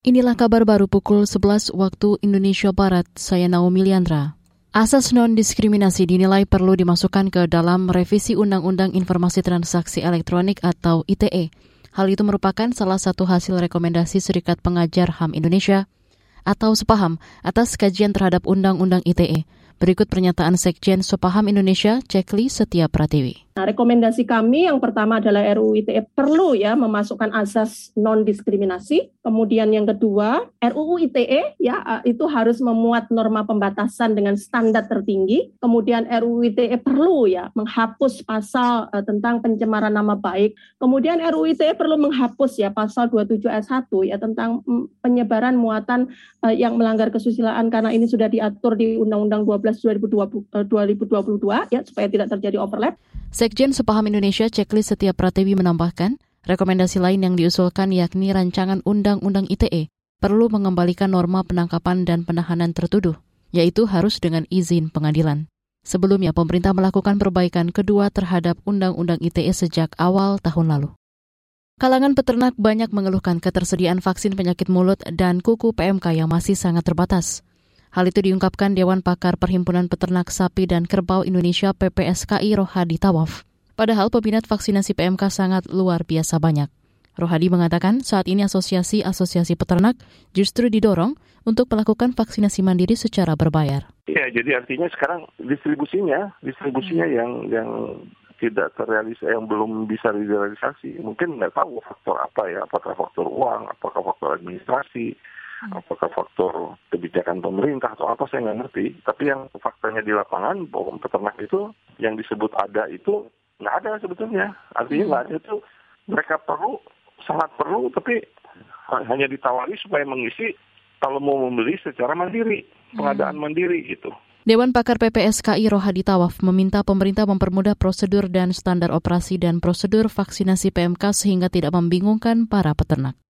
Inilah kabar baru pukul 11 waktu Indonesia Barat. Saya Naomi Liandra. Asas non-diskriminasi dinilai perlu dimasukkan ke dalam revisi Undang-Undang Informasi Transaksi Elektronik atau ITE. Hal itu merupakan salah satu hasil rekomendasi Serikat Pengajar HAM Indonesia atau sepaham atas kajian terhadap Undang-Undang ITE. Berikut pernyataan Sekjen Sepaham Indonesia, Cekli Setia Pratiwi. Nah, rekomendasi kami yang pertama adalah RUU ITE perlu ya memasukkan asas non diskriminasi. Kemudian yang kedua, RUU ITE ya itu harus memuat norma pembatasan dengan standar tertinggi. Kemudian RUU ITE perlu ya menghapus pasal uh, tentang pencemaran nama baik. Kemudian RUU ITE perlu menghapus ya pasal 27 ayat 1 ya tentang mm, penyebaran muatan uh, yang melanggar kesusilaan karena ini sudah diatur di Undang-Undang 12 2020, uh, 2022 ya supaya tidak terjadi overlap. Sekjen Sepaham Indonesia Ceklis Setiap Pratewi menambahkan, rekomendasi lain yang diusulkan yakni rancangan Undang-Undang ITE perlu mengembalikan norma penangkapan dan penahanan tertuduh, yaitu harus dengan izin pengadilan. Sebelumnya, pemerintah melakukan perbaikan kedua terhadap Undang-Undang ITE sejak awal tahun lalu. Kalangan peternak banyak mengeluhkan ketersediaan vaksin penyakit mulut dan kuku PMK yang masih sangat terbatas. Hal itu diungkapkan Dewan Pakar Perhimpunan Peternak Sapi dan Kerbau Indonesia PPSKI Rohadi Tawaf. Padahal peminat vaksinasi PMK sangat luar biasa banyak. Rohadi mengatakan saat ini asosiasi-asosiasi peternak justru didorong untuk melakukan vaksinasi mandiri secara berbayar. Iya, jadi artinya sekarang distribusinya, distribusinya hmm. yang yang tidak terrealisasi, yang belum bisa direalisasi. Mungkin nggak tahu faktor apa ya, apakah faktor uang, apakah faktor administrasi. Apakah faktor kebijakan pemerintah atau apa saya nggak ngerti. Tapi yang faktanya di lapangan bahwa peternak itu yang disebut ada itu nggak ada sebetulnya. Artinya nggak ada itu mereka perlu sangat perlu tapi hanya ditawari supaya mengisi kalau mau membeli secara mandiri, pengadaan hmm. mandiri gitu. Dewan Pakar PPSKI Rohadi Tawaf meminta pemerintah mempermudah prosedur dan standar operasi dan prosedur vaksinasi PMK sehingga tidak membingungkan para peternak.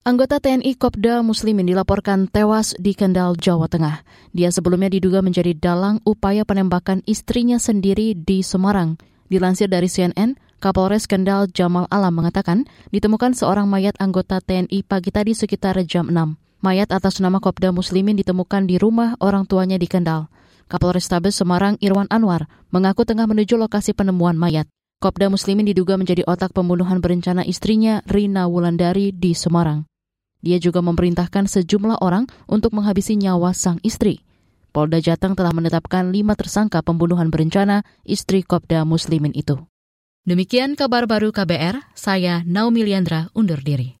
Anggota TNI Kopda Muslimin dilaporkan tewas di Kendal, Jawa Tengah. Dia sebelumnya diduga menjadi dalang upaya penembakan istrinya sendiri di Semarang. Dilansir dari CNN, Kapolres Kendal Jamal Alam mengatakan ditemukan seorang mayat anggota TNI pagi tadi sekitar jam 6. Mayat atas nama Kopda Muslimin ditemukan di rumah orang tuanya di Kendal. Kapolres Tabes Semarang Irwan Anwar mengaku tengah menuju lokasi penemuan mayat. Kopda Muslimin diduga menjadi otak pembunuhan berencana istrinya Rina Wulandari di Semarang. Dia juga memerintahkan sejumlah orang untuk menghabisi nyawa sang istri. Polda Jateng telah menetapkan lima tersangka pembunuhan berencana istri Kopda Muslimin itu. Demikian kabar baru KBR, saya Naomi Liandra undur diri.